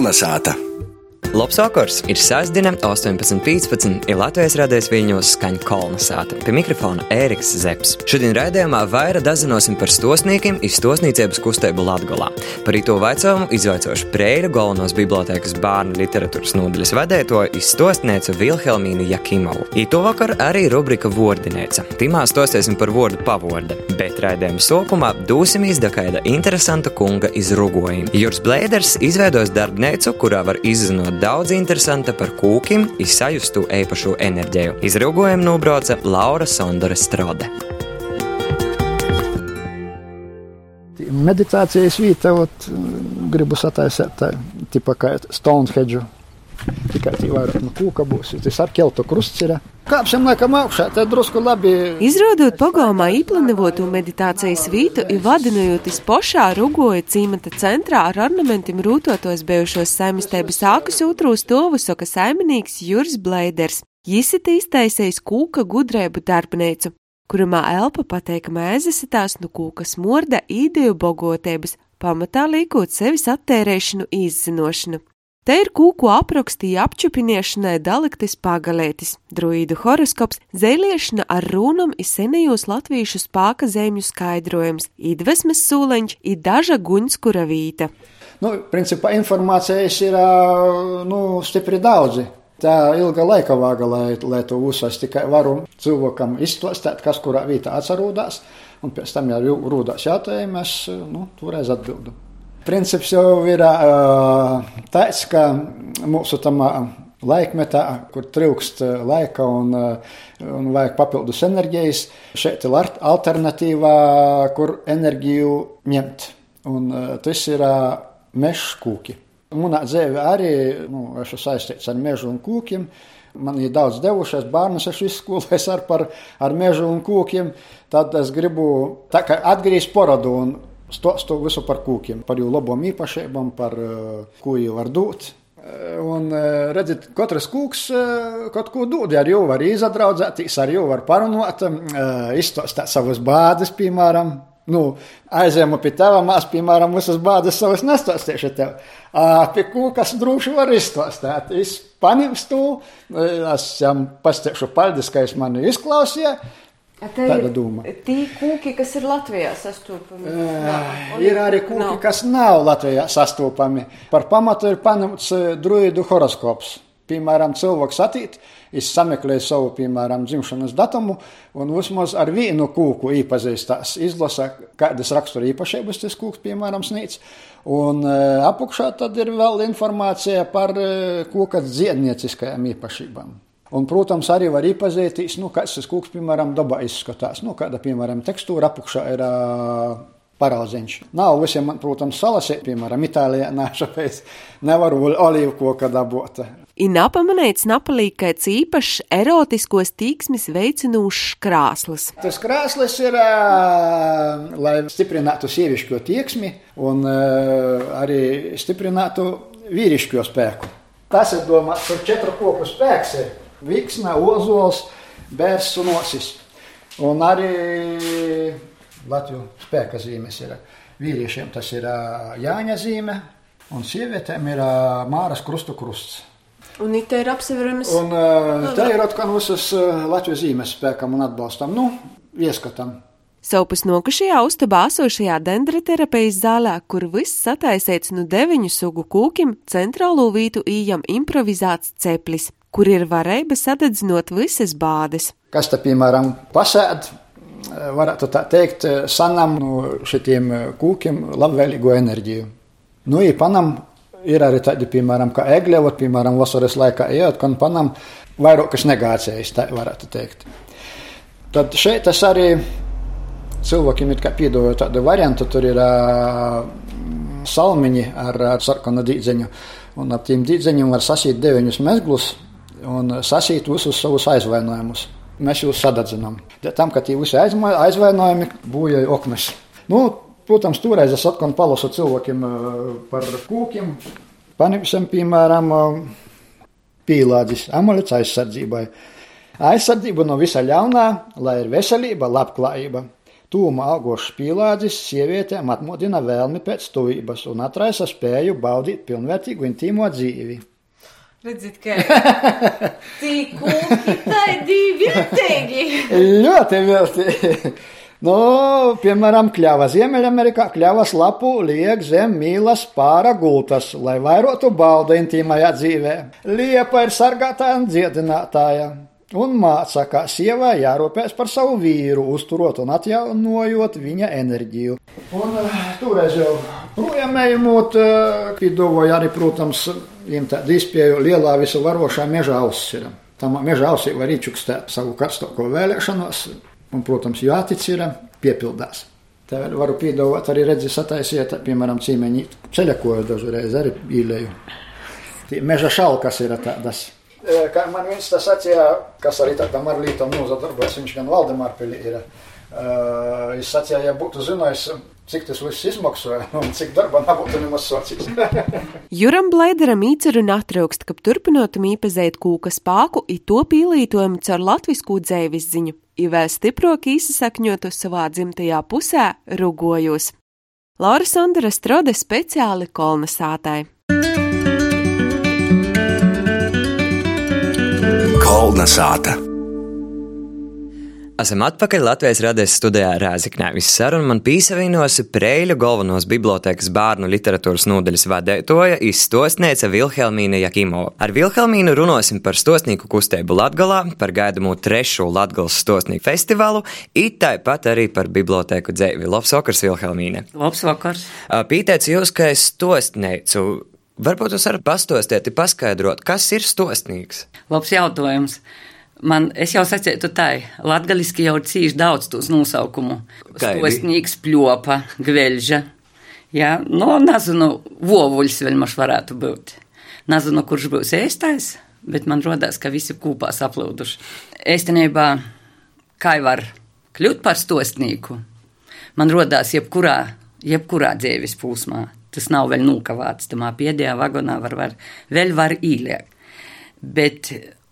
Kolnesāta! Labs vakars! Ir sestdiena, 18.15. ir Latvijas rādījis viņos skaņa kolonizāta. Pie mikrofona Ēriks Zepsi. Šodien raidījumā vairāk dazinosim par stosniekiem izstosniecības kustību Latgolā. Par to vaicojumu izvaicošu Preira galvenos bibliotēkas bērnu literatūras nodaļas vadētoju izstostniecu Vilhelmīnu Jakimovu. Īto vakar arī rubrika Vordinēca. Timā stostiesim par vārdu pavorda, bet raidījuma sākumā dūsimies da kāda interesanta kunga izrugojuma. Jurs Blēders izveidos darbnīcu, kurā var izzinot daudz interesanta par kūkiem, izsajustu īpašu enerģiju. Izrūgojumu nobrauca Laura Sondore Strode. Meditācijas vieta, ot, gribu sataisīt tā, tipa kā Stonehenge. Tikai tā vairāk no kūka būs. Tas ar keltu krusts ir. Kāpsim laikam augšā, tad drusku labi. Izrādot pagalmā īplanivotu meditācijas vītu, ir vadinojoties pošā rugoja cīmata centrā ar ornamentiem rūtotos bijušos saimistēbas sākus ūtrū stovu soka saiminīgs Juris Bleiders. Jis ir iztaisējis kūka gudrēbu darbnīcu, kurumā elpa pateikama ēzesitās no kūka smorda īdeju bogotēbas, pamatā līkot sevis attērēšanu izzinošanu. Te ir kūku aprakstīja apčupiniešanai daliktis pagalētis, druīdu horoskops, zēliešana ar rūnam ir senajos latviešu spāka zemju skaidrojums, idvesmes sūleņš, ir daža guņskura vīta. Nu, principā informācijas ir nu, stipri daudzi. Tā ilga laika vāga, lai, lai to uzsāst, tikai varu cilvēkam izklāstīt, kas kurā vietā atcerūdās, un pēc tam, ja rūdās jautājumi, es nu, toreiz atbildu. Princips jau ir tāds, ka mūsu tamā laikmetā, kur trūkst laika un, un vajag papildus enerģijas, šeit ir alternatīva, kur enerģiju ņemt. Un tas ir meža kūki. Manā dzīvē arī nu, esmu saistīts ar mežu un kūkiem. Man ir daudz devušies, bērnus esmu izskolējis ar, par, ar mežu un kūkiem. Tad es gribu atgriezt porodu un stostu visu par kūkiem, par jų labom īpašībām, par ko jų var dot. Un, redziet, katrs kūks kaut ko dod, ar jau var izadraudzēties, ar jau var parunāt, izstāstīt savas bādas, piemēram. Nu, aizēmu pie tava mās, piemēram, visas bādas savas nestāstīšu tev. Pie kūkas droši var izstāstīt. Es paņemšu to, es jām pastāstīšu paldies, ka es mani izklausīju. Tāda doma. Tī kūki, kas ir Latvijā sastopami. Uh, ir arī kūki, nav. kas nav Latvijā sastopami. Par pamatu ir paņemts druidu horoskops. Piemēram, cilvēks atīt, es sameklēju savu, piemēram, dzimšanas datumu, un vismaz ar vienu kūku iepazīstās, izlasa, kādas rakstura īpašības tas kūks, piemēram, snīts. Un apakšā tad ir vēl informācija par kūka dziednieciskajām īpašībām. Un, protams, arī var iepazīties, nu, kāds tas kūks, piemēram, dabā izskatās. Nu, kāda, piemēram, tekstūra apakšā ir uh, parauziņš. Nav visiem, man, protams, salasīt, piemēram, Itālijā nāšapēc nevaru olīvu koka dabūt. Ir napamanīts napalīkaits īpašs erotiskos tīksmis veicinūšs krāslis. Tas krāslis ir, uh, lai stiprinātu sievišķo tieksmi un uh, arī stiprinātu vīrišķo spēku. Tas ir domāts par četru koku spēks. Ir viksna, ozols, bērns un osis. Un arī Latvijas spēka zīmes ir. Vīriešiem tas ir Jāņa zīme, un sievietēm ir Māras krustu krusts. Un it ir apseveramas. Un tā ir atkal visas Latvijas zīmes spēkam un atbalstam. Nu, ieskatam. Savupas nokušajā uztabā esošajā dendriterapijas zālē, kur viss sataisīts no deviņu sugu kūkiem, centrālo vītu ījam improvizēts ceplis kur ir varēja sadedzinot visas bādes. Kas te, piemēram, pasēd, varētu tā teikt, sanam no šitiem kūkiem labvēlīgo enerģiju. Nu, ja panam ir arī tādi, piemēram, kā egļevot, piemēram, vasaras laikā ejot, kad panam vairākas negācijas, tā varētu teikt. Tad šeit tas arī cilvēkiem ir kā piedāvāja tādu variantu, tur ir uh, salmiņi ar, ar sarkanu dīdzeņu, un ap tiem dīdzeņiem var sasīt deviņus mezglus, un sasīt visus savus aizvainojumus. Mēs jūs sadedzinām. Tam, ka tie visi aizvainojumi būja oknes. Nu, protams, toreiz es atkal palasu cilvēkiem par kūkiem. Paņemsim, piemēram, pīlādzis, amulets aizsardzībai. Aizsardzība no visa ļaunā, lai ir veselība, labklājība. Tūma augošs pīlādzis sievietēm atmodina vēlmi pēc tuvības un atraisa spēju baudīt pilnvērtīgu intīmo dzīvi. Redziet, ka tik kūki, tā ir divi vērtīgi. Ļoti vērtīgi. Nu, piemēram, kļava Ziemeļamerikā kļavas lapu liek zem mīlas pāra gultas, lai vairotu baudu intīmajā dzīvē. Liepa ir sargātāja un dziedinātāja. Un māca, kā sievai jārūpēs par savu vīru, uzturot un atjaunojot viņa enerģiju. Un toreiz jau projām ejot, piedāvāja arī, protams, viņam tādu izpēju lielā visu varošā meža ausira. Tam meža ausī var iečukstēt savu karstāko vēlēšanos, un, protams, jātic ir piepildās. Tā vēl varu piedāvāt arī redzi sataisiet, piemēram, cīmeņi ceļakoju dažreiz arī īlēju. Meža šalkas ir tādas. Kā man viens tas sacīja, kas arī tādam ar lītam nozadarbojas, viņš gan Valdemārpilī ir. Uh, es sacīju, ja būtu zinājis, cik tas viss izmaksāja un cik darba nebūtu nemaz sācis. Juram Blaideram īceru atraukst, ka turpinot mīpezēt kūka spāku, i to pīlītojumu caur latvisku dzēvis ziņu, i vēl stiprāk īsasakņotu savā dzimtajā pusē rugojos. Laura Sandra Strode speciāli kolna sātai. Kolna sāta. Esam atpakaļ Latvijas radijas studijā Rēziknē. Visu sarunu man pīsavinos Preļu galvenos bibliotekas bērnu literatūras nodaļas vadētoja izstostniece Vilhelmīna Jakimova. Ar Vilhelmīnu runāsim par stostnieku kustību Latgalā, par gaidamo trešo Latgales stostnieku festivālu, it tāpat arī par biblioteku dzēvi. Labs vakars, Vilhelmīne! Labs vakars! Pīteicu jūs, ka es stostneicu. Varbūt jūs varat pastostiet, paskaidrot, kas ir stostnieks? Labs jautājums! Man, es jau sacītu tā, latgaliski jau cīši daudz tos nosaukumu. Stostnīgs, pļopa, gveļža. Jā, nu, nezinu, vovuļs vēl maš varētu būt. Nezinu, kurš būs ēstais, bet man rodās, ka visi kopā saplūduši. Īstenībā, kā var kļūt par stostnīku, man rodās jebkurā, jebkurā dzīves posmā. Tas nav vēl nokavāts, tamā pēdējā vagonā var, var vēl var īliek. Bet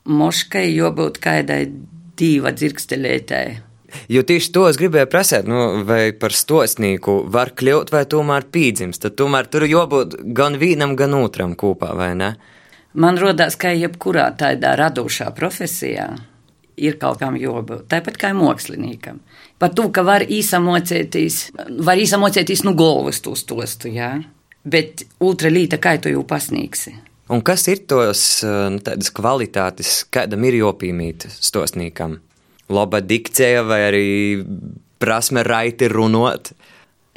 moškai jābūt kādai diva dzirkstelētai. Jo tieši to es gribēju prasīt, nu, vai par stosnīku var kļūt, vai tomēr pīdzims. Tad tomēr tur jābūt gan vienam, gan otram kopā, vai ne? Man rodās, ka jebkurā tādā radošā profesijā ir kaut kam jābūt. Tāpat kā māksliniekam. Par to, ka var īsamocēties, var īsamocēties no galvas tos tostu, jā. Bet ultralīta kā tu jau pasniegsi. Un kas ir tos nu, tādas kvalitātes, kādam ir jopīmīt stosnīkam? Laba dikcija vai arī prasme raiti runot?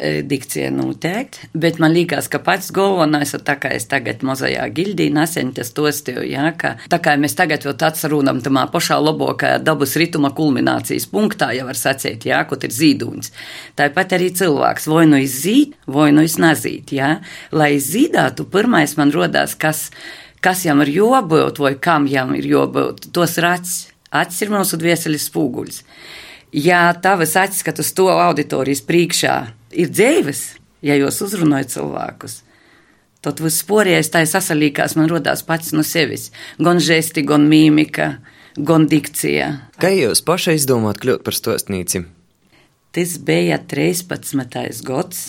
Dikcija noteikti, bet man liekas, ka pats galvenais ir tā, ka es tagad mazajā gildī nesen tas tostīju, jā, ka tā kā mēs tagad tāds runam tamā pašā labākajā dabas rituma kulminācijas punktā, jau var sacīt, jā, kur ir zīdūns. Tāpat arī cilvēks vai nu izzīt, vai nu iznazīt, jā. Lai zīdātu, pirmais man rodās, kas, kas jam ir jābūt vai kam jam ir jābūt, tos ir acis. Ir mūsu dvieseļas spūguļs. Ja tavas acis, kad uz to auditorijas priekšā ir dzīves, ja jūs uzrunājat cilvēkus. Tad viss porējais tā sasalīkās, man rodās pats no sevis. Gan žesti, gan mīmika, gan dikcija. Kā jūs paši izdomājat kļūt par stostnīci? Tas bija 13. gads,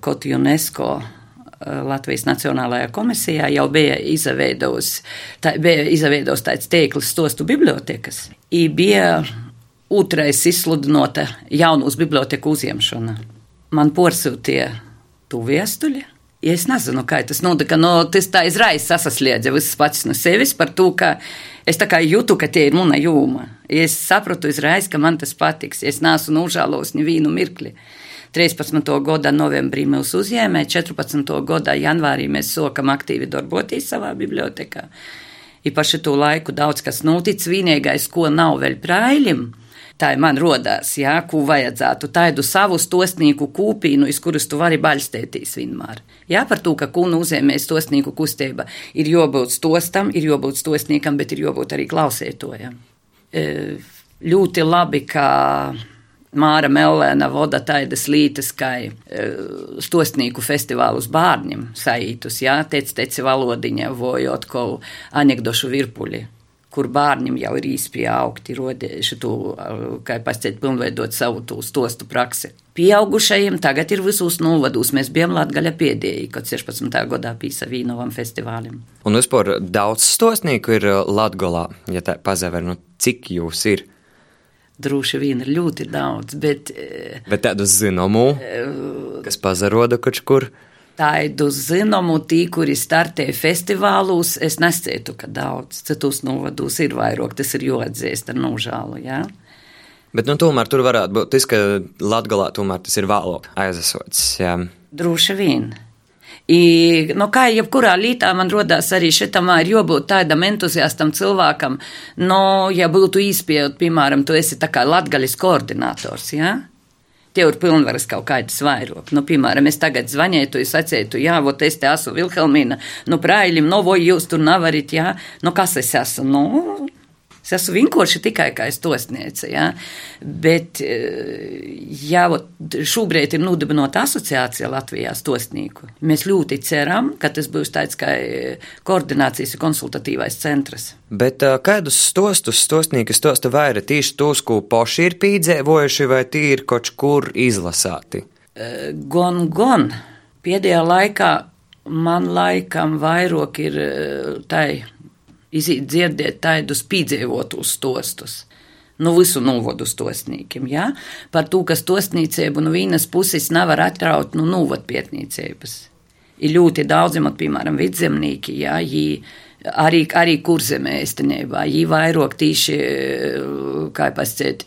kad UNESCO Latvijas Nacionālajā komisijā jau bija izveidots tā, tāds tīkls stostu bibliotekas. I bija otrais izsludinota jaunos biblioteku uzņemšana. Man porsūtīja tu viestuļi. Ja es nezinu, kā tas notika, no tas tā izraisa sasasliedza visas pats no sevis par to, ka es tā kā jūtu, ka tie ir mana jūma. Ja es sapratu izraisa, ka man tas patiks, ja es neesmu nožālos nevienu mirkli. 13. gada novembrī mēs uzņēmējām, 14. gada janvārī mēs sākam aktīvi darboties savā bibliotekā. Īpaši to laiku daudz kas notic, vienīgais, ko nav vēl praiļim, Tā ir man rodās, jā, ko vajadzētu tādu savu stosnīku kūpīnu, iz kuras tu vari baļstēties vienmēr. Jā, par to, ka kunu uzēmēs stosnīku kustība ir jābūt stostam, ir jābūt stosnīkam, bet ir jābūt arī klausētojam. E, ļoti labi, ka Māra Mellēna voda taidas lītas, kā e, stosnīku festivālus bārņiem saītus, jā, tec teci valodiņa, vojot kaut anekdošu virpuļi kur bērniem jau ir augti, rodējuši to, kā pasciet, pilnveidot savu to stostu praksi. Pieaugušajiem tagad ir visos novados. Mēs bijām Latvijā pēdējie, kad 16. gadā pīsa Vīnovam festivālim. Un vispār daudz stosnieku ir Latvijā, ja tā pazaver, nu cik jūs ir? Droši vien ir ļoti daudz, bet. Bet tādu zināmu, kas pazaroda kaut kur. Tādu zināmu, tī, kuri startē festivālus, es nescietu, ka daudz. Citos novados ir vairāk, tas ir jāatzīst ar nožēlu. Ja? Bet nu, tomēr tur varētu būt tas, ka Latvijā tomēr tas ir vēlāk aizesots. Jā. Droši vien. I, nu, kā jebkurā lītā man rodās arī šitam ir jābūt tādam entuziastam cilvēkam, no, ja būtu īspējot, piemēram, tu esi tā kā latgaļas koordinators, jā? Ja? Tev ir pilnvaras kaut kādas vairāk. Nu, piemēram, es tagad zvanīju, tu sacītu, jā, vot es te esmu Vilhelmīna, nu, praiļim, no vai jūs tur nevarat, jā, nu, kas es esmu, nu, Es esmu vienkārši tikai kā stosniece. Ja? Bet jā, šobrīd ir nodibināta asociācija Latvijā stosnieku. Mēs ļoti ceram, ka tas būs tāds kā koordinācijas un konsultatīvais centrs. Bet kādus stostus stosnieki stosta vairāk tieši tos, ko poši ir pīdzēvojuši, vai tie ir kaut kur izlasāti? Gon, gon. Pēdējā laikā man laikam vairāk ir tai iziet dzirdēt tādus pīdzēvotus stostus. Nu, visu novodu stosnīkiem, ja? par to, ka stosnīcību no vienas puses nevar atraut no nu, novadpietnīcības. Ir ļoti daudzi, piemēram, vidzemnieki, jā, jī, arī, arī kurzemē estenībā, jī vairāk tīši, kā pasciet,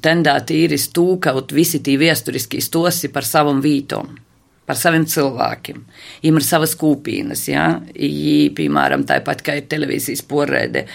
tendēti ir iz tū, kaut visi tī viesturiski stosi par savam vītom par saviem cilvēkiem. Viņiem ir savas kūpīnas, ja? Viņi, piemēram, tāpat kā ir televīzijas porēde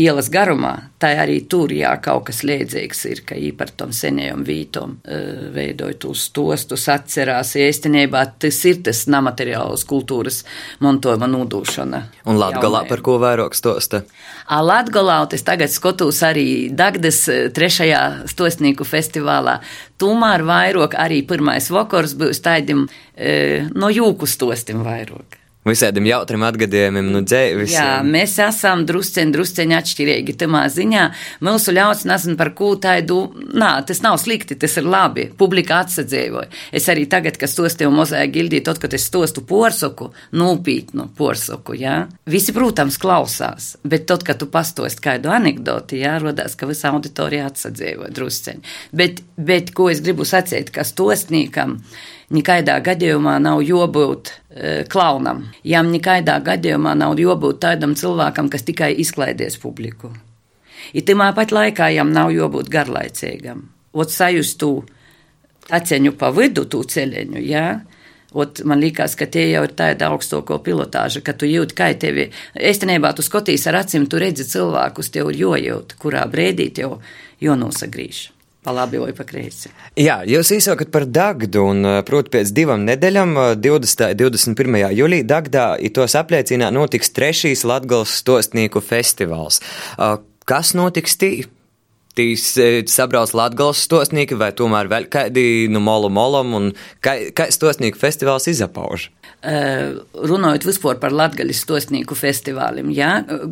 ielas garumā, tā arī tur, jā, kaut kas liedzīgs ir, ka viņi par tom senajām vītom uh, veidoja tos stostus, atcerās, ēstenībā tas ir tas namateriāls kultūras montojuma nodūšana. Un Latgalā par ko vairāk stosta? A Latgalā, es tagad skatos arī Dagdas trešajā stosnīku festivālā, tomēr vairāk arī pirmais vakars būs taidim uh, no jūku stostim vairāk visādiem jautriem atgadījumiem nu, dzīves. Jā, mēs esam drusceņi, drusceņi atšķirīgi tamā ziņā. Mūsu ļauts nezinu par ko tādu, nā, tas nav slikti, tas ir labi. Publika atsadzēvoja. Es arī tagad, kas tos tev mozēja gildīt, tad, kad es tostu porsoku, nūpītnu porsoku, jā. Visi, protams, klausās, bet tad, kad tu pastost kādu anekdoti, jā, rodās, ka visa auditorija atsadzēvoja drusceņi. Bet, bet, ko es gribu sacīt, ka stostniekam, nekādā gadījumā nav jābūt e, klaunam. Jām nekādā gadījumā nav jābūt tādam cilvēkam, kas tikai izklaidies publiku. Ir timā pat laikā jām nav jābūt garlaicīgam. Ot sajustu taceņu pa vidu tū ceļeņu, jā. Ot, man liekas, ka tie jau ir tāda augstāko pilotāža, ka tu jūti, kā tevi, estenībā tu skotīs ar acīm, tu redzi cilvēkus, tev ir jojūt, kurā brēdī tev jonosagrīž pa labi vai pa kreisi. Jā, jūs īsākat par Dagdu, un proti pēc divām nedēļām, 20. 21. jūlijā, Dagdā tos apliecinā notiks trešīs Latgals stostnieku festivāls. Kas notiks tī? Tīs sabrauc Latgals stostnieki vai tomēr vēl kādi nu, molu molam un kā, kā stostnieku festivāls izapauž? Uh, runājot vispār par Latgaļas stostnieku festivālim, jā,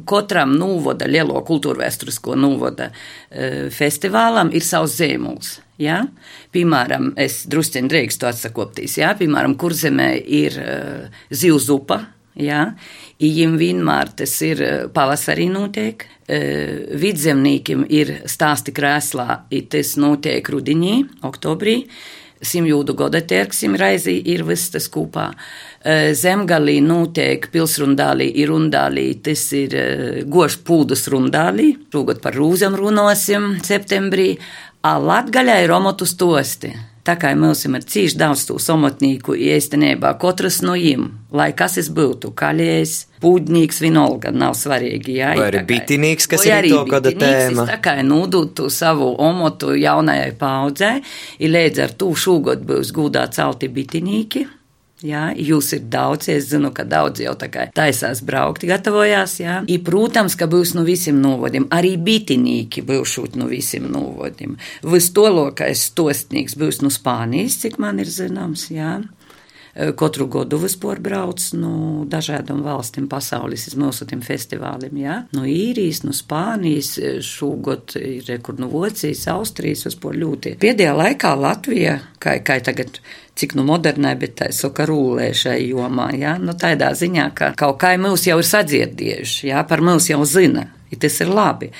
katram nūvoda, lielo kultūrvēsturisko nūvoda uh, festivālam ir savs zīmols. Ja? Piemēram, es drusciņi drīkstu atsakoptīs, ja? piemēram, kurzemē ir uh, zivzupa, ja? Ijim vienmēr tas ir pavasarī notiek, uh, vidzemnīkim ir stāsti krēslā, tas notiek rudiņī, oktobrī, simjūdu goda terksim raizī ir viss tas kopā. Zemgalī notiek pilsrundālī, ir rundālī, tas ir gošs pūdas rundālī, šogad par rūzam runosim septembrī, a latgaļā ir omotu stosti. Tā kā mums ir cīši daudz to somotnīku, īstenībā katrs no viņiem, lai kas es būtu, kaļējs, pūdņīgs, vinolga, nav svarīgi. Jā, vai arī bitinīgs, kas ir to kāda tēma. Tā kā nūdūt to savu omotu jaunajai paudzē, ir līdz ar to šogad būs gūdā celti bitinīki. Jā, jūs ir daudz, es zinu, ka daudz jau tā kā taisās braukt, gatavojās, jā. I, protams, ka būs no visiem novodiem, arī bitinīki būšot no visiem novodiem. Vistolokais stostnieks būs no Spānijas, cik man ir zināms, jā. Katru gadu vispār brauc no dažādām valstīm pasaules uz mūsu festivāliem, jā. No īrijas, no Spānijas, šogad ir rekur no Vocijas, Austrijas, vispār ļoti. Pēdējā laikā Latvija, kā, kā tagad cik nu modernai, bet tā saka rūlē šai jomā, jā, nu tādā ziņā, ka kaut kā mūs jau ir sadzirdējuši, jā, par mūs jau zina. I tas ir labi.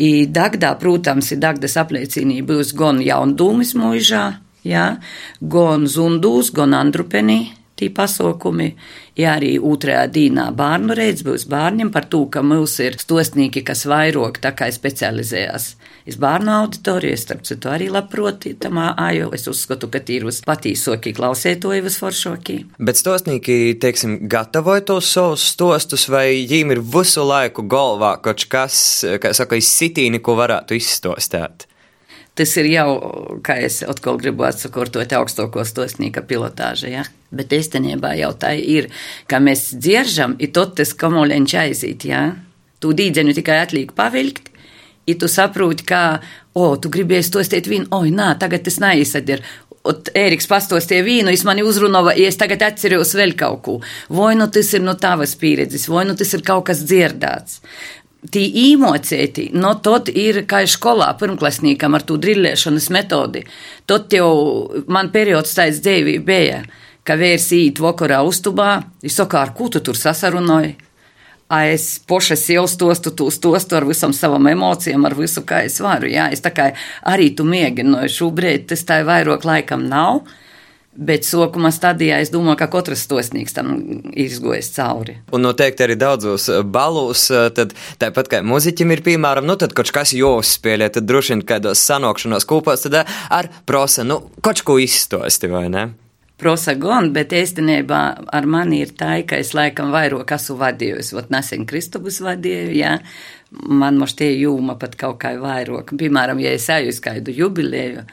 I Dagdā, protams, ir Dagdas apliecinība būs gan jaundūmis mūžā, jā, gan zundūs, gan andrupenī tī pasaukumi, ja arī otrajā dīnā bērnu reids būs bērniem par to, ka mums ir stostnīki, kas vairāk tā kā specializējas. Es bērnu auditoriju, starp citu, arī labproti tamā ājo. Es uzskatu, ka tī ir vispatīsoki klausētoji visforšoki. Bet stostnīki, teiksim, gatavoja tos savus stostus, vai viņiem ir visu laiku galvā kaut kas, kā saka, izsitīni, ko varētu izstostēt? Tas ir jau, kā es atkal gribu atsakortot, augstāko stosnīka pilotāža. Ja? Bet īstenībā jau tā ir, ka mēs dzieržam, ir tot tas kamoļiņš aiziet. Ja? Tu dīdzeņu tikai atliek pavilkt, ja tu saproti, ka, o, tu gribēji stostēt vīnu, oi, nā, tagad tas neizsadir. Ēriks pastostie vīnu, es mani uzrunāju, ja es tagad atceros vēl kaut ko. Vai nu tas ir no tavas pieredzes, vai nu tas ir kaut kas dzirdēts tī īmocēti, no tot ir kā skolā pirmklasnīkam ar tū drillēšanas metodi. Tot jau man periods tāds dzīvī bija, ka vērs īt vakarā uztubā, es saku, ar ko tu tur sasarunoji? A es poša sievas tostu, tu stostu ar visam savam emocijām, ar visu, kā es varu. Jā, es tā kā arī tu mēģināju šobrīd, tas tā vairāk laikam nav. Bet sākuma stadijā es domāju, ka katrs stosnīgs tam ir izgojis cauri. Un noteikti arī daudzos eh, balūs, eh, tad tāpat kā muziķim ir, piemēram, nu tad kaut kas jāuzspēlē, tad droši vien kādos sanokšanos kūpās, tad eh, ar prosa, nu, kaut ko izstosti, vai ne? Prosa gan, bet īstenībā ar mani ir tā, ka es laikam vairāk esmu vadījusi, vat nesen Kristubus vadīju, jā, man moš tie jūma pat kaut kā vairāk. Piemēram, ja es kādu jubilēju,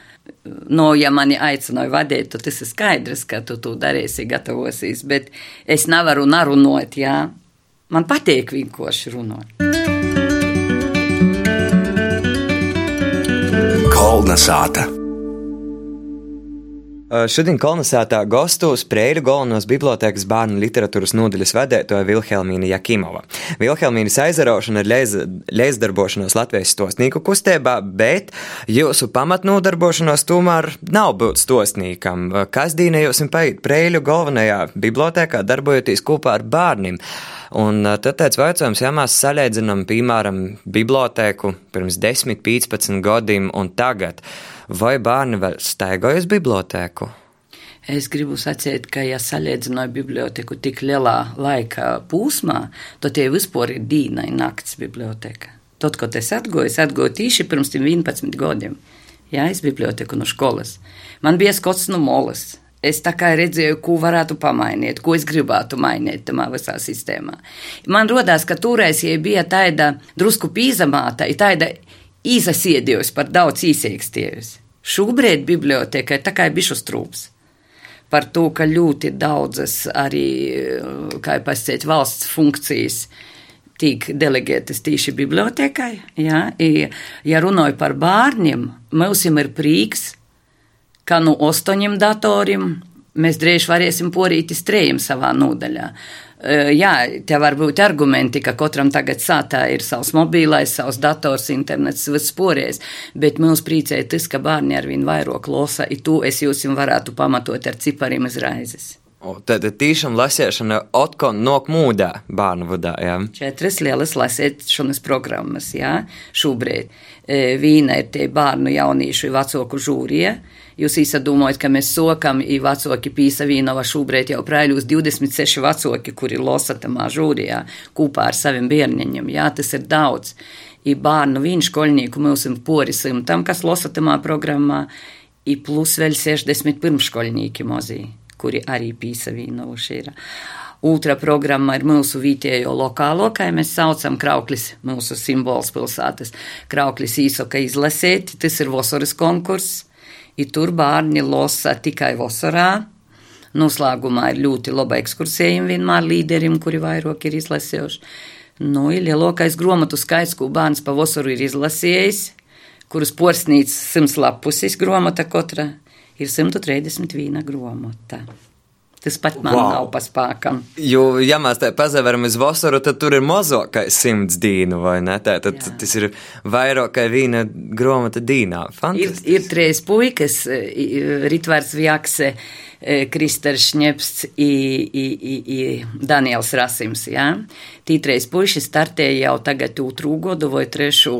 no, ja mani aicināja vadīt, tad tas ir skaidrs, ka tu to darīsi, gatavosies, bet es nevaru narunot, jā. Man patīk vienkārši runāt. Kolna sāta. Šodien kolonizētā gastos Preiļu galvenos bibliotēkas bērnu literatūras nodaļas vadētoja Vilhelmīna Jakimova. Vilhelmīnas aizaraušana ir leizdarbošanos Latvijas stosnīku kustībā, bet jūsu pamatnodarbošanos tomēr nav būt stosnīkam. Kas dīne jūs paiet Preiļu galvenajā bibliotēkā darbojoties kopā ar bērniem? Un tad tāds jautājums, ja mēs salīdzinām, piemēram, bibliotēku pirms 10, 15 gadiem un tagad. Vai bērni vēl staigājas bibliotēku? Es gribu sacīt, ka, ja salīdzināju biblioteku tik lielā laika posmā, tad tie vispār ir dīna un nakts biblioteka. Tad, kad es atgoju, es atgoju tīši pirms 11 gadiem. Jā, es biblioteku no skolas. Man bija skots no molas. Es tā kā redzēju, ko varētu pamainīt, ko es gribētu mainīt tamā visā sistēmā. Man rodās, ka toreiz, ja bija tāda drusku pīzamāta, tāda izasiedījusi par daudz īsīgstījusi. Šobrīd biblioteka ir tā kā bišu strūps. Par to, ka ļoti daudzas arī, kā jau pasakīt, valsts funkcijas tiek delegētas tieši bibliotekai. Ja, ja runāju par bērniem, mums ir prīks, ka no astoņiem datoriem mēs drīz varēsim porīt strējiem savā nodaļā. Jā, te var būt argumenti, ka katram tagad sātā ir savs mobilais, savs dators, internets, viss porēs, bet mums priecēja tas, ka bērni arvien vairāk losa, i to es jūs varētu pamatot ar cipariem uz raizes. O, tad tiešām lasīšana atkal nok mūdā bērnu vadā, jā? Četras lielas lasīšanas programmas, jā, šobrīd. Vīna ir tie bērnu jauniešu vecāku žūrie, Jūs izdomājat, ka mēs sokam, ir vecāki pīsavīnova šobrīd jau prēļūs 26 vecāki, kuri losa tamā žūrijā kopā ar saviem bērniņiem. Jā, tas ir daudz. Ir bērnu viņš školnieku mums ir pori simtam, kas losa tamā programmā, ir plus vēl 60 pirmškolnieki mozī, kuri arī pīsavīnovuši ir. Otra programma ir mūsu vietējo lokālo, kā mēs saucam, krauklis, mūsu simbols pilsētas. Krauklis īsoka izlasēt, tas ir vasaras konkurss ja tur bērni losa tikai vasarā. Noslēgumā ir ļoti laba ekskursija vienmēr līderim, kuri vairāk ir izlasījuši. Nu, ir lielākais grāmatu skaits, ko bērns pavasaru ir izlasījis, kurus porsnīts simts lapusis grāmata katra, ir 131 grāmata. Tas pat man wow. nav paspākam. Jo, ja mēs tā pazaveram uz vasaru, tad tur ir mazākais simts dīnu, vai ne? Tā, tad Jā. tas ir vairāk kā viena gromata dīnā. Ir, ir trīs puikas, Ritvārds Vjakse, Kristers Šņepsts i, i, i, i Daniels Rasims, jā. Tī trīs puiši startēja jau tagad otru godu vai trešu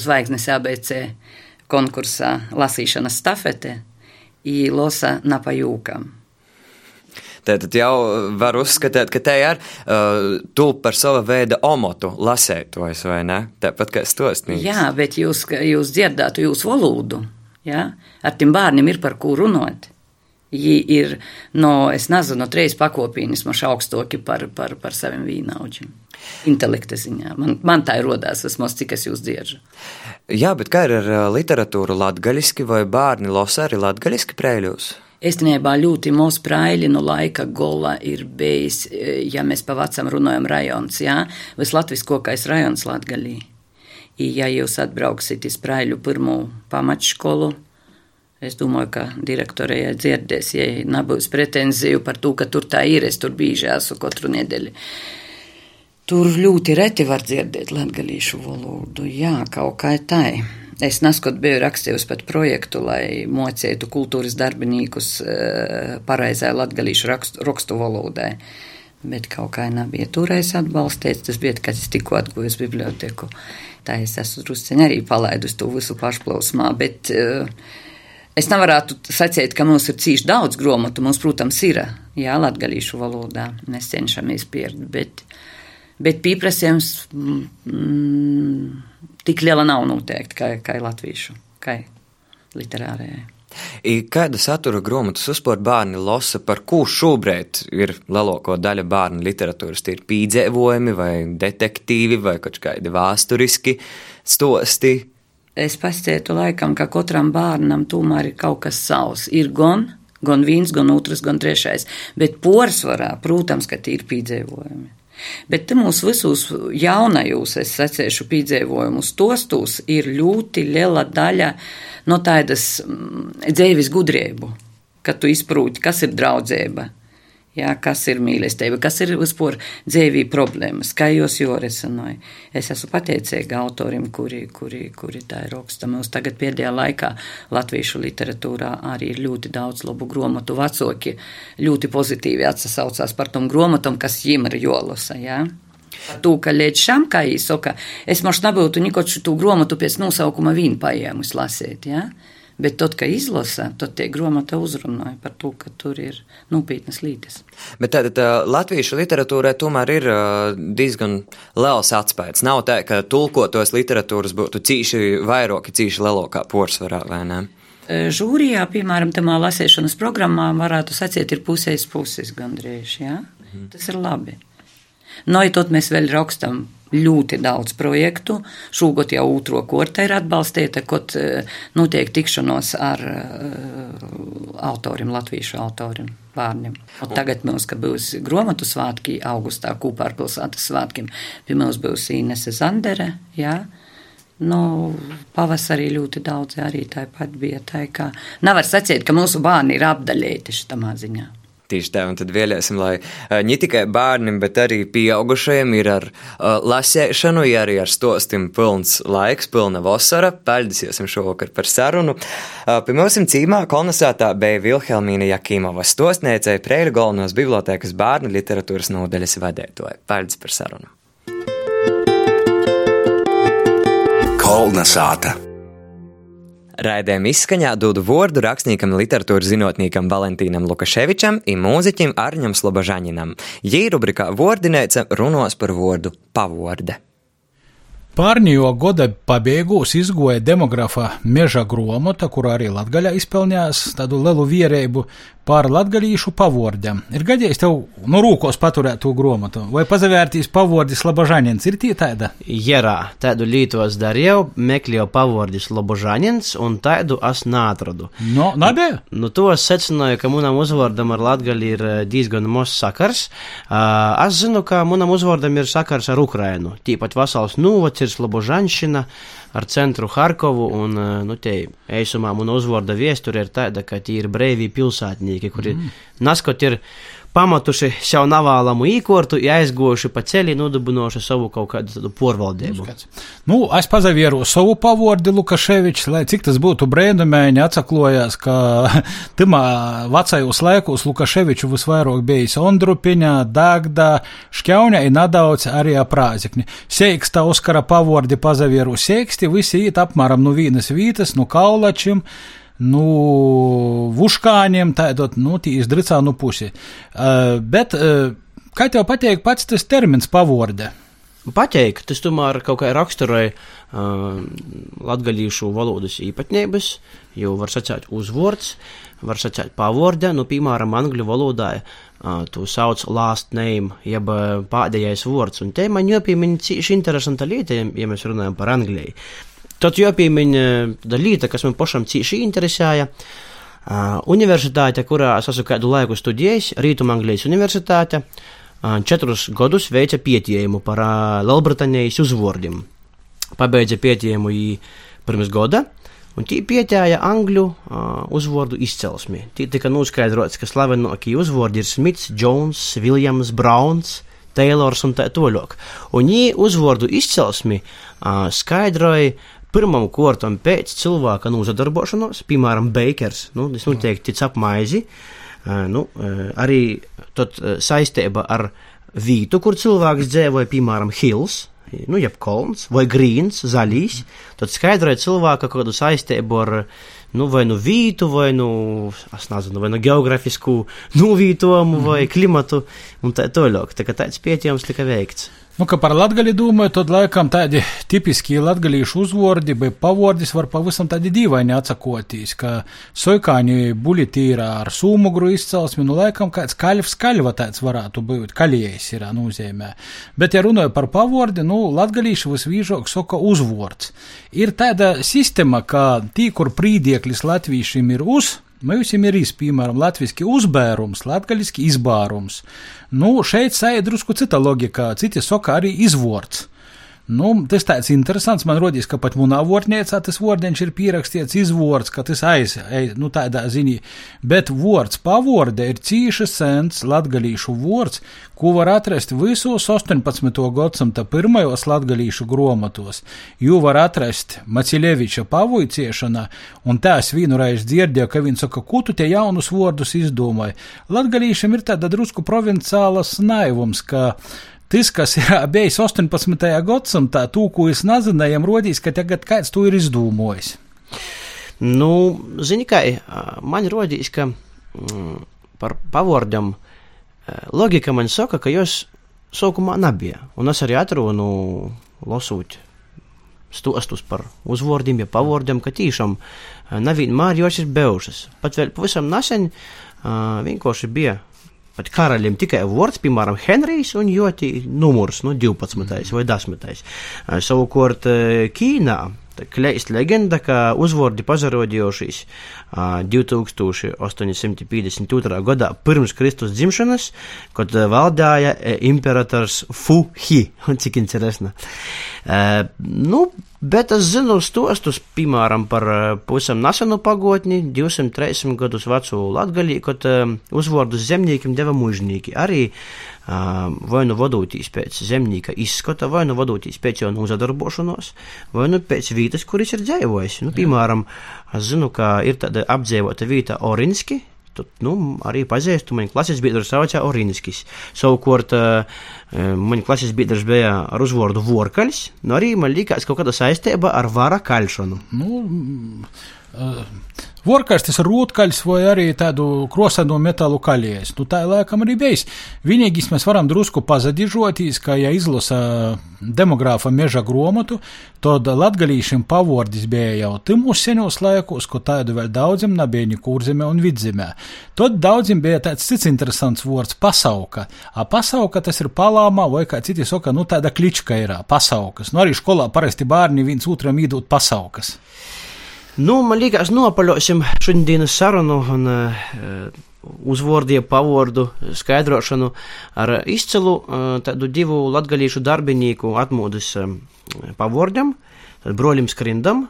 zvaigznes ABC konkursā lasīšanas stafete i losa napajūkam. Tad jau var uzskatīt, ka te ir uh, tulp par sava veida omotu lasētojs, vai ne? Tāpat kā stostnīgs. Jā, bet jūs, jūs dzirdētu jūsu valodu, jā? Ar tiem bērniem ir par ko runāt. Viņi ir, no, es nezinu, no trejas pakopīnis maši augstoki par, par, par saviem vīnaudžiem. Intelekta ziņā. Man, man tā ir rodās, vismaz cik es jūs dzieržu. Jā, bet kā ir ar uh, literatūru latgaļiski vai bērni losa arī latgaļiski prēļos? Īstenībā ļoti mūsu praili no laika gola ir bijis, e, ja mēs pa vecam runājam rajons, jā, vislatviskokais rajons Latgalī. I, ja jūs atbrauksit iz praiļu pirmo pamatškolu, es domāju, ka direktorējai dzirdēs, ja nebūs pretenziju par to, ka tur tā ir, es tur bīži esmu katru nedēļu. Tur ļoti reti var dzirdēt latgalīšu valodu, jā, kaut kā tai. Es neskot biju rakstījusi pat projektu, lai mocītu kultūras darbinīkus eh, pareizai latgalīšu rakstu, rakstu valodai. Bet kaut kā nebija toreiz atbalstīts, tas bija, kad es tikko atguvu biblioteku. Tā es esmu drusciņi arī palaidusi to visu pašplausmā, bet uh, es nevarētu sacīt, ka mums ir cīši daudz gromatu. Mums, protams, ir, jā, latgalīšu valodā. Mēs cenšamies pierdu, bet, bet pieprasījums. Mm, tik liela nav noteikti, kā, kā latviešu, kā literārajai. Kāda satura grāmatas uzspērt bērni lasa, par ko šobrīd ir lielāko daļu bērnu literatūras? Tie ir pīdzēvojumi, vai detektīvi, vai kaut kādi vēsturiski stosti. Es pastāstu laikam, ka katram bērnam tomēr ir kaut kas savs. Ir gan, gan viens, gan otrs, gan trešais, bet porcelānā, protams, ka tie ir pīdzēvojumi. Bet mūsu visos jaunajos, es secēšu piedzīvojumus, tostos ir ļoti liela daļa no tādas mm, dzīves gudrību, kad tu izprūti, kas ir draudzība, Jā, kas ir mīlestība, kas ir vispār dzīvī problēmas, kā jūs joresanoja. Es esmu pateicīga autorim, kuri, kuri, kuri tā ir raksta. Mums tagad pēdējā laikā latviešu literatūrā arī ir ļoti daudz labu gromatu vecoki, ļoti pozitīvi atsasaucās par tom gromatam, kas jiem ir jolasa, jā. To, ka līdz šam, kā īsoka, es mošu nebūtu nikoču tu gromatu pēc nosaukuma vīnu paēmus lasīt, jā. Ja? Bet tad, kad izlasa, tad tie grāmata uzrunāja par to, ka tur ir nopietnas lītes. Bet tātad tā, latviešu literatūrai tomēr ir diezgan liels atspējas. Nav tā, ka tulkotos literatūras būtu cīši vairāki, cīši lielākā porcelāna vai ne? Žūrijā, piemēram, tamā lasīšanas programmā varētu sacīt, ir pusēs puses gandrīz, jā? Mhm. Tas ir labi. No, ja tad mēs vēl rakstam ļoti daudz projektu. Šogad jau otro korte ir atbalstīta, kad eh, notiek tikšanos ar uh, autoriem, latviešu autoriem, bērniem. Un tagad mums, būs gromatu svētki augustā, kopā ar pilsētas svētkiem, pie mums būs Inese Zandere, jā. Nu, pavasarī ļoti daudz arī tāpat bija tā, ka nevar sacīt, ka mūsu bērni ir apdaļēti šitamā ziņā. Tieši tā, un tad vēlēsim, lai ne tikai bērniem, bet arī pieaugušajiem ir ar uh, lasēšanu, ja arī ar stostim pilns laiks, pilna vasara. Paldiesiesim šovakar par sarunu. Uh, pie mums cīmā kolonizētā bija Vilhelmīna Jakīmova stostniecei Preiļu galvenos bibliotēkas bērnu literatūras nodeļas vadētoja. Paldies par sarunu. Kolnasāta. Raidījuma izskaņā dodu vārdu rakstniekam, literatūras zinātniekam Valentīnam Lukaševičam un mūziķim Arņam Slobožaņinam. Jī rubrikā Vordinēca runos par vārdu pavorde. Pārņējo gada pabeigūs izgoja demografa meža gromota, kur arī Latgaļā izpelnījās tādu lielu vierēbu par latgalīšu pavordiem. Ir gadījis tev no rūkos paturēt to gromatu, vai pazavērtīs pavordis Labožanins, ir tī tāda? Jerā, tādu lītos darīju, meklēju pavordis Labožanins, un tādu es nātradu. No, nabēja? Nu, to es secināju, ka manam uzvārdam ar latgali ir diezgan mos sakars. Uh, es zinu, ka manam uzvārdam ir sakars ar Ukrainu. Tīpat vasals nūvac ir Slobožanšina, ar centru Harkovu, un, uh, nu, te eisumā man uzvorda viesture ir tāda, ka tie ir brīvī pilsētnieki, kuri mm. naskot ir pamatuši sev navālamu īkortu, aizgojuši pa ceļu, nodibinoši savu kaut kādu porvaldību. Nu, es pazavieru savu pavordi Lukaševičs, lai cik tas būtu brēnumēņi atsaklojās, ka timā vecajos laikos Lukaševiču visvairāk bijis Ondrupiņā, Dagdā, Šķauņā un nedaudz arī aprāzikņi. Seiksta Oskara pavordi pazavieru seiksti, visi iet apmēram no vienas vītas, no kaulačim nu, vuškāņiem, tādot, nu, tī izdricā nu pusi. Uh, bet, uh, kā tev pateikt pats tas termins pavorde? Pateikt, tas tomēr kaut kā raksturoja uh, latgaļīšu valodas īpatnības, jo var sacēt uzvords, var sacēt pavorde, nu, piemēram, angļu valodā uh, to sauc last name, jeb pēdējais vārds, un te man jāpiemina cīši interesanta lieta, ja mēs runājam par Angliju. Tad jāpiemiņ tāda lieta, kas man pašam cīši interesēja. Uh, universitāte, kurā es esmu kādu laiku studējis, Rietumanglijas universitāte, uh, četrus gadus veica pētījumu par uh, Lielbritānijas uzvārdiem. Pabeidza pētījumu pirms gada, un tie pētīja angļu uh, uzvārdu izcelsmi. Tie tika noskaidrots, ka slavenākie uzvārdi ir Smits, Jones, Viljams, Browns. Taylors un tā tālāk. Un viņi uzvārdu izcelsmi uh, skaidroja pirmam kortam pēc cilvēka nozadarbošanos, piemēram, bakers, nu, es noteikti tic ap maizi, uh, nu, arī tad saistība ar vītu, kur cilvēks dzīvoja, piemēram, Hills, nu, jeb kolns, vai grīns, zaļīs, tad skaidroja cilvēka kādu saistību ar, nu, vai nu vītu, vai nu, nezinu, vai nu geografisku novītojumu, vai mhm. klimatu, un tā tālāk. Tā kā tāds pētījums tika veikts. Nu, ka par latgali domāju, tad laikam tādi tipiski latgalīšu uzvordi, bet pavordis var pavisam tādi dīvaini atsakotīs, ka soikāņi buļetīrā ar sūmugru izcelsmi, nu, laikam kāds kaļvs kaļva tāds varētu būt, kaļiejs ir nozīmē. Bet, ja runāju par pavordi, nu, latgalīšu visvīžok soka uzvords. Ir tāda sistēma, ka tī, kur prīdieklis latvīšiem ir uz, Mums ir īsi, piemēram, latviešu uzbērums, latviešu izbārums. Nu, šeit sēž drusku cita logika, citi saka arī izvorts. Nu, tas tāds interesants. Man rodīs, ka pat manā vārnīcā tas vārdiņš ir pierakstīts izvords, ka tas aiz, aiz nu, tādā ziņā. Bet vārds pavorde ir cīša sens latgalīšu vārds, ko var atrast visos 18. gadsimta pirmajos latgalīšu gromatos. Jū var atrast Maciļeviča pavuiciešanā, un tās vienreiz dzirdēja, ka viņš saka, ko tu te jaunus vārdus izdomāji. Latgalīšam ir tāda drusku provinciālas naivums, ka Tas, kas ir bijis 18. gadsimtā, tūkojas nazinējiem, rodīs, ka tagad kāds to ir izdomājis. Nu, zini, kā man rodīs, ka mm, par pavordam logika man saka, ka jūs sākumā nebija. Un es arī atrunu lasūt stostus par uzvārdiem, ja pavārdiem, ka tiešām nevienmēr jos ir bijušas. Pat vēl pavisam nesen uh, vienkārši bija pat karaļiem tikai vārds, piemēram, Henrijs un ļoti numurs, nu, 12. vai 10. Savukārt Ķīnā kleist leģenda, ka uzvārdi pazarodījušies 2852. gadā pirms Kristus dzimšanas, kad valdāja imperators Fuhi, cik interesanti. Nu, Bet es zinu stostus, piemēram, par pusam nesenu pagotni, 200-300 gadus vecu latgalī, kad uzvārdus zemniekiem deva mužnieki. Arī vai nu vadūtīs pēc zemnieka izskata, vai nu vadūtīs pēc jau nozadarbošanos, vai nu pēc vītas, kuris ir dzīvojis. Nu, piemēram, es zinu, ka ir tāda apdzīvota vieta Orinski. Tad, nu, arī pazīstu, man klases biedrs saucās Orinskis. Savukārt, man klases biedrs bija ar uzvārdu Vorkaļs, nu arī man likās kaut kāda saistība ar vara kalšanu. Nu, uh, Vorkars tas ir rūtkaļs vai arī tādu krosēno metālu kaļies. Nu, tā laikam arī bijis. Vienīgais mēs varam drusku pazadižoties, ka, ja izlasa demogrāfa meža gromatu, tad latgalīšiem pavordis bija jau timus senos laikos, ko tādu vēl daudziem nebija kurzemē un vidzemē. Tad daudziem bija tāds cits interesants vārds - pasauka. A pasauka tas ir palāmā vai kā citi saka, nu tāda klička ir pasaukas. Nu arī skolā parasti bērni viens otram īdot pasaukas. Nu, man liekas, nopaļosim šodienas sarunu un uh, uzvārdiem, pavārdu skaidrošanu ar izcilu uh, tādu divu latgadījušu darbinieku atmodas uh, pavārdam. Tad broļim Skrindam,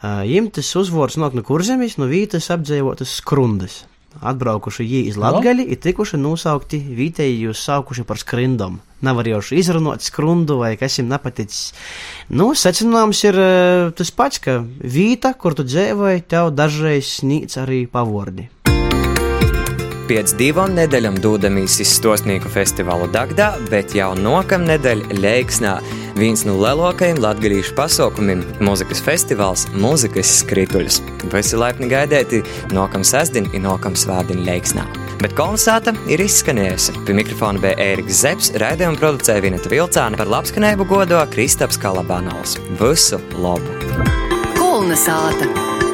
viņam tas uzvārds nāk no kurzemes, no vītas apdzīvotas skrundas. Atbraukuši viņi iz Latgali, ir tikuši nosaukti vietēji jūs saukuši par skrindam. Nav arī jau izrunāt skrundu vai kas viņam nepaticis. Nu, secinājums ir tas pats, ka vīta, kur tu dzēvoji, tev dažreiz snīc arī pavordi. Pēc divām nedēļām dūdamies uz Stosnieku festivālu Dagdā, bet jau nokam nedēļa Leiksnā viens no lielākajiem latgadījušu pasaukumiem - mūzikas festivāls Mūzikas skrituļus. Visi laipni gaidēti nokam sestdien un nokam svētdien Leiksnā. Bet kolonizāta ir izskanējusi. Pie mikrofona bija Ēriks Zepsi, raidījuma producēja Vineta Vilcāna par labskanējumu godo Kristaps Kalabānals. Visu labu! Kolonizāta!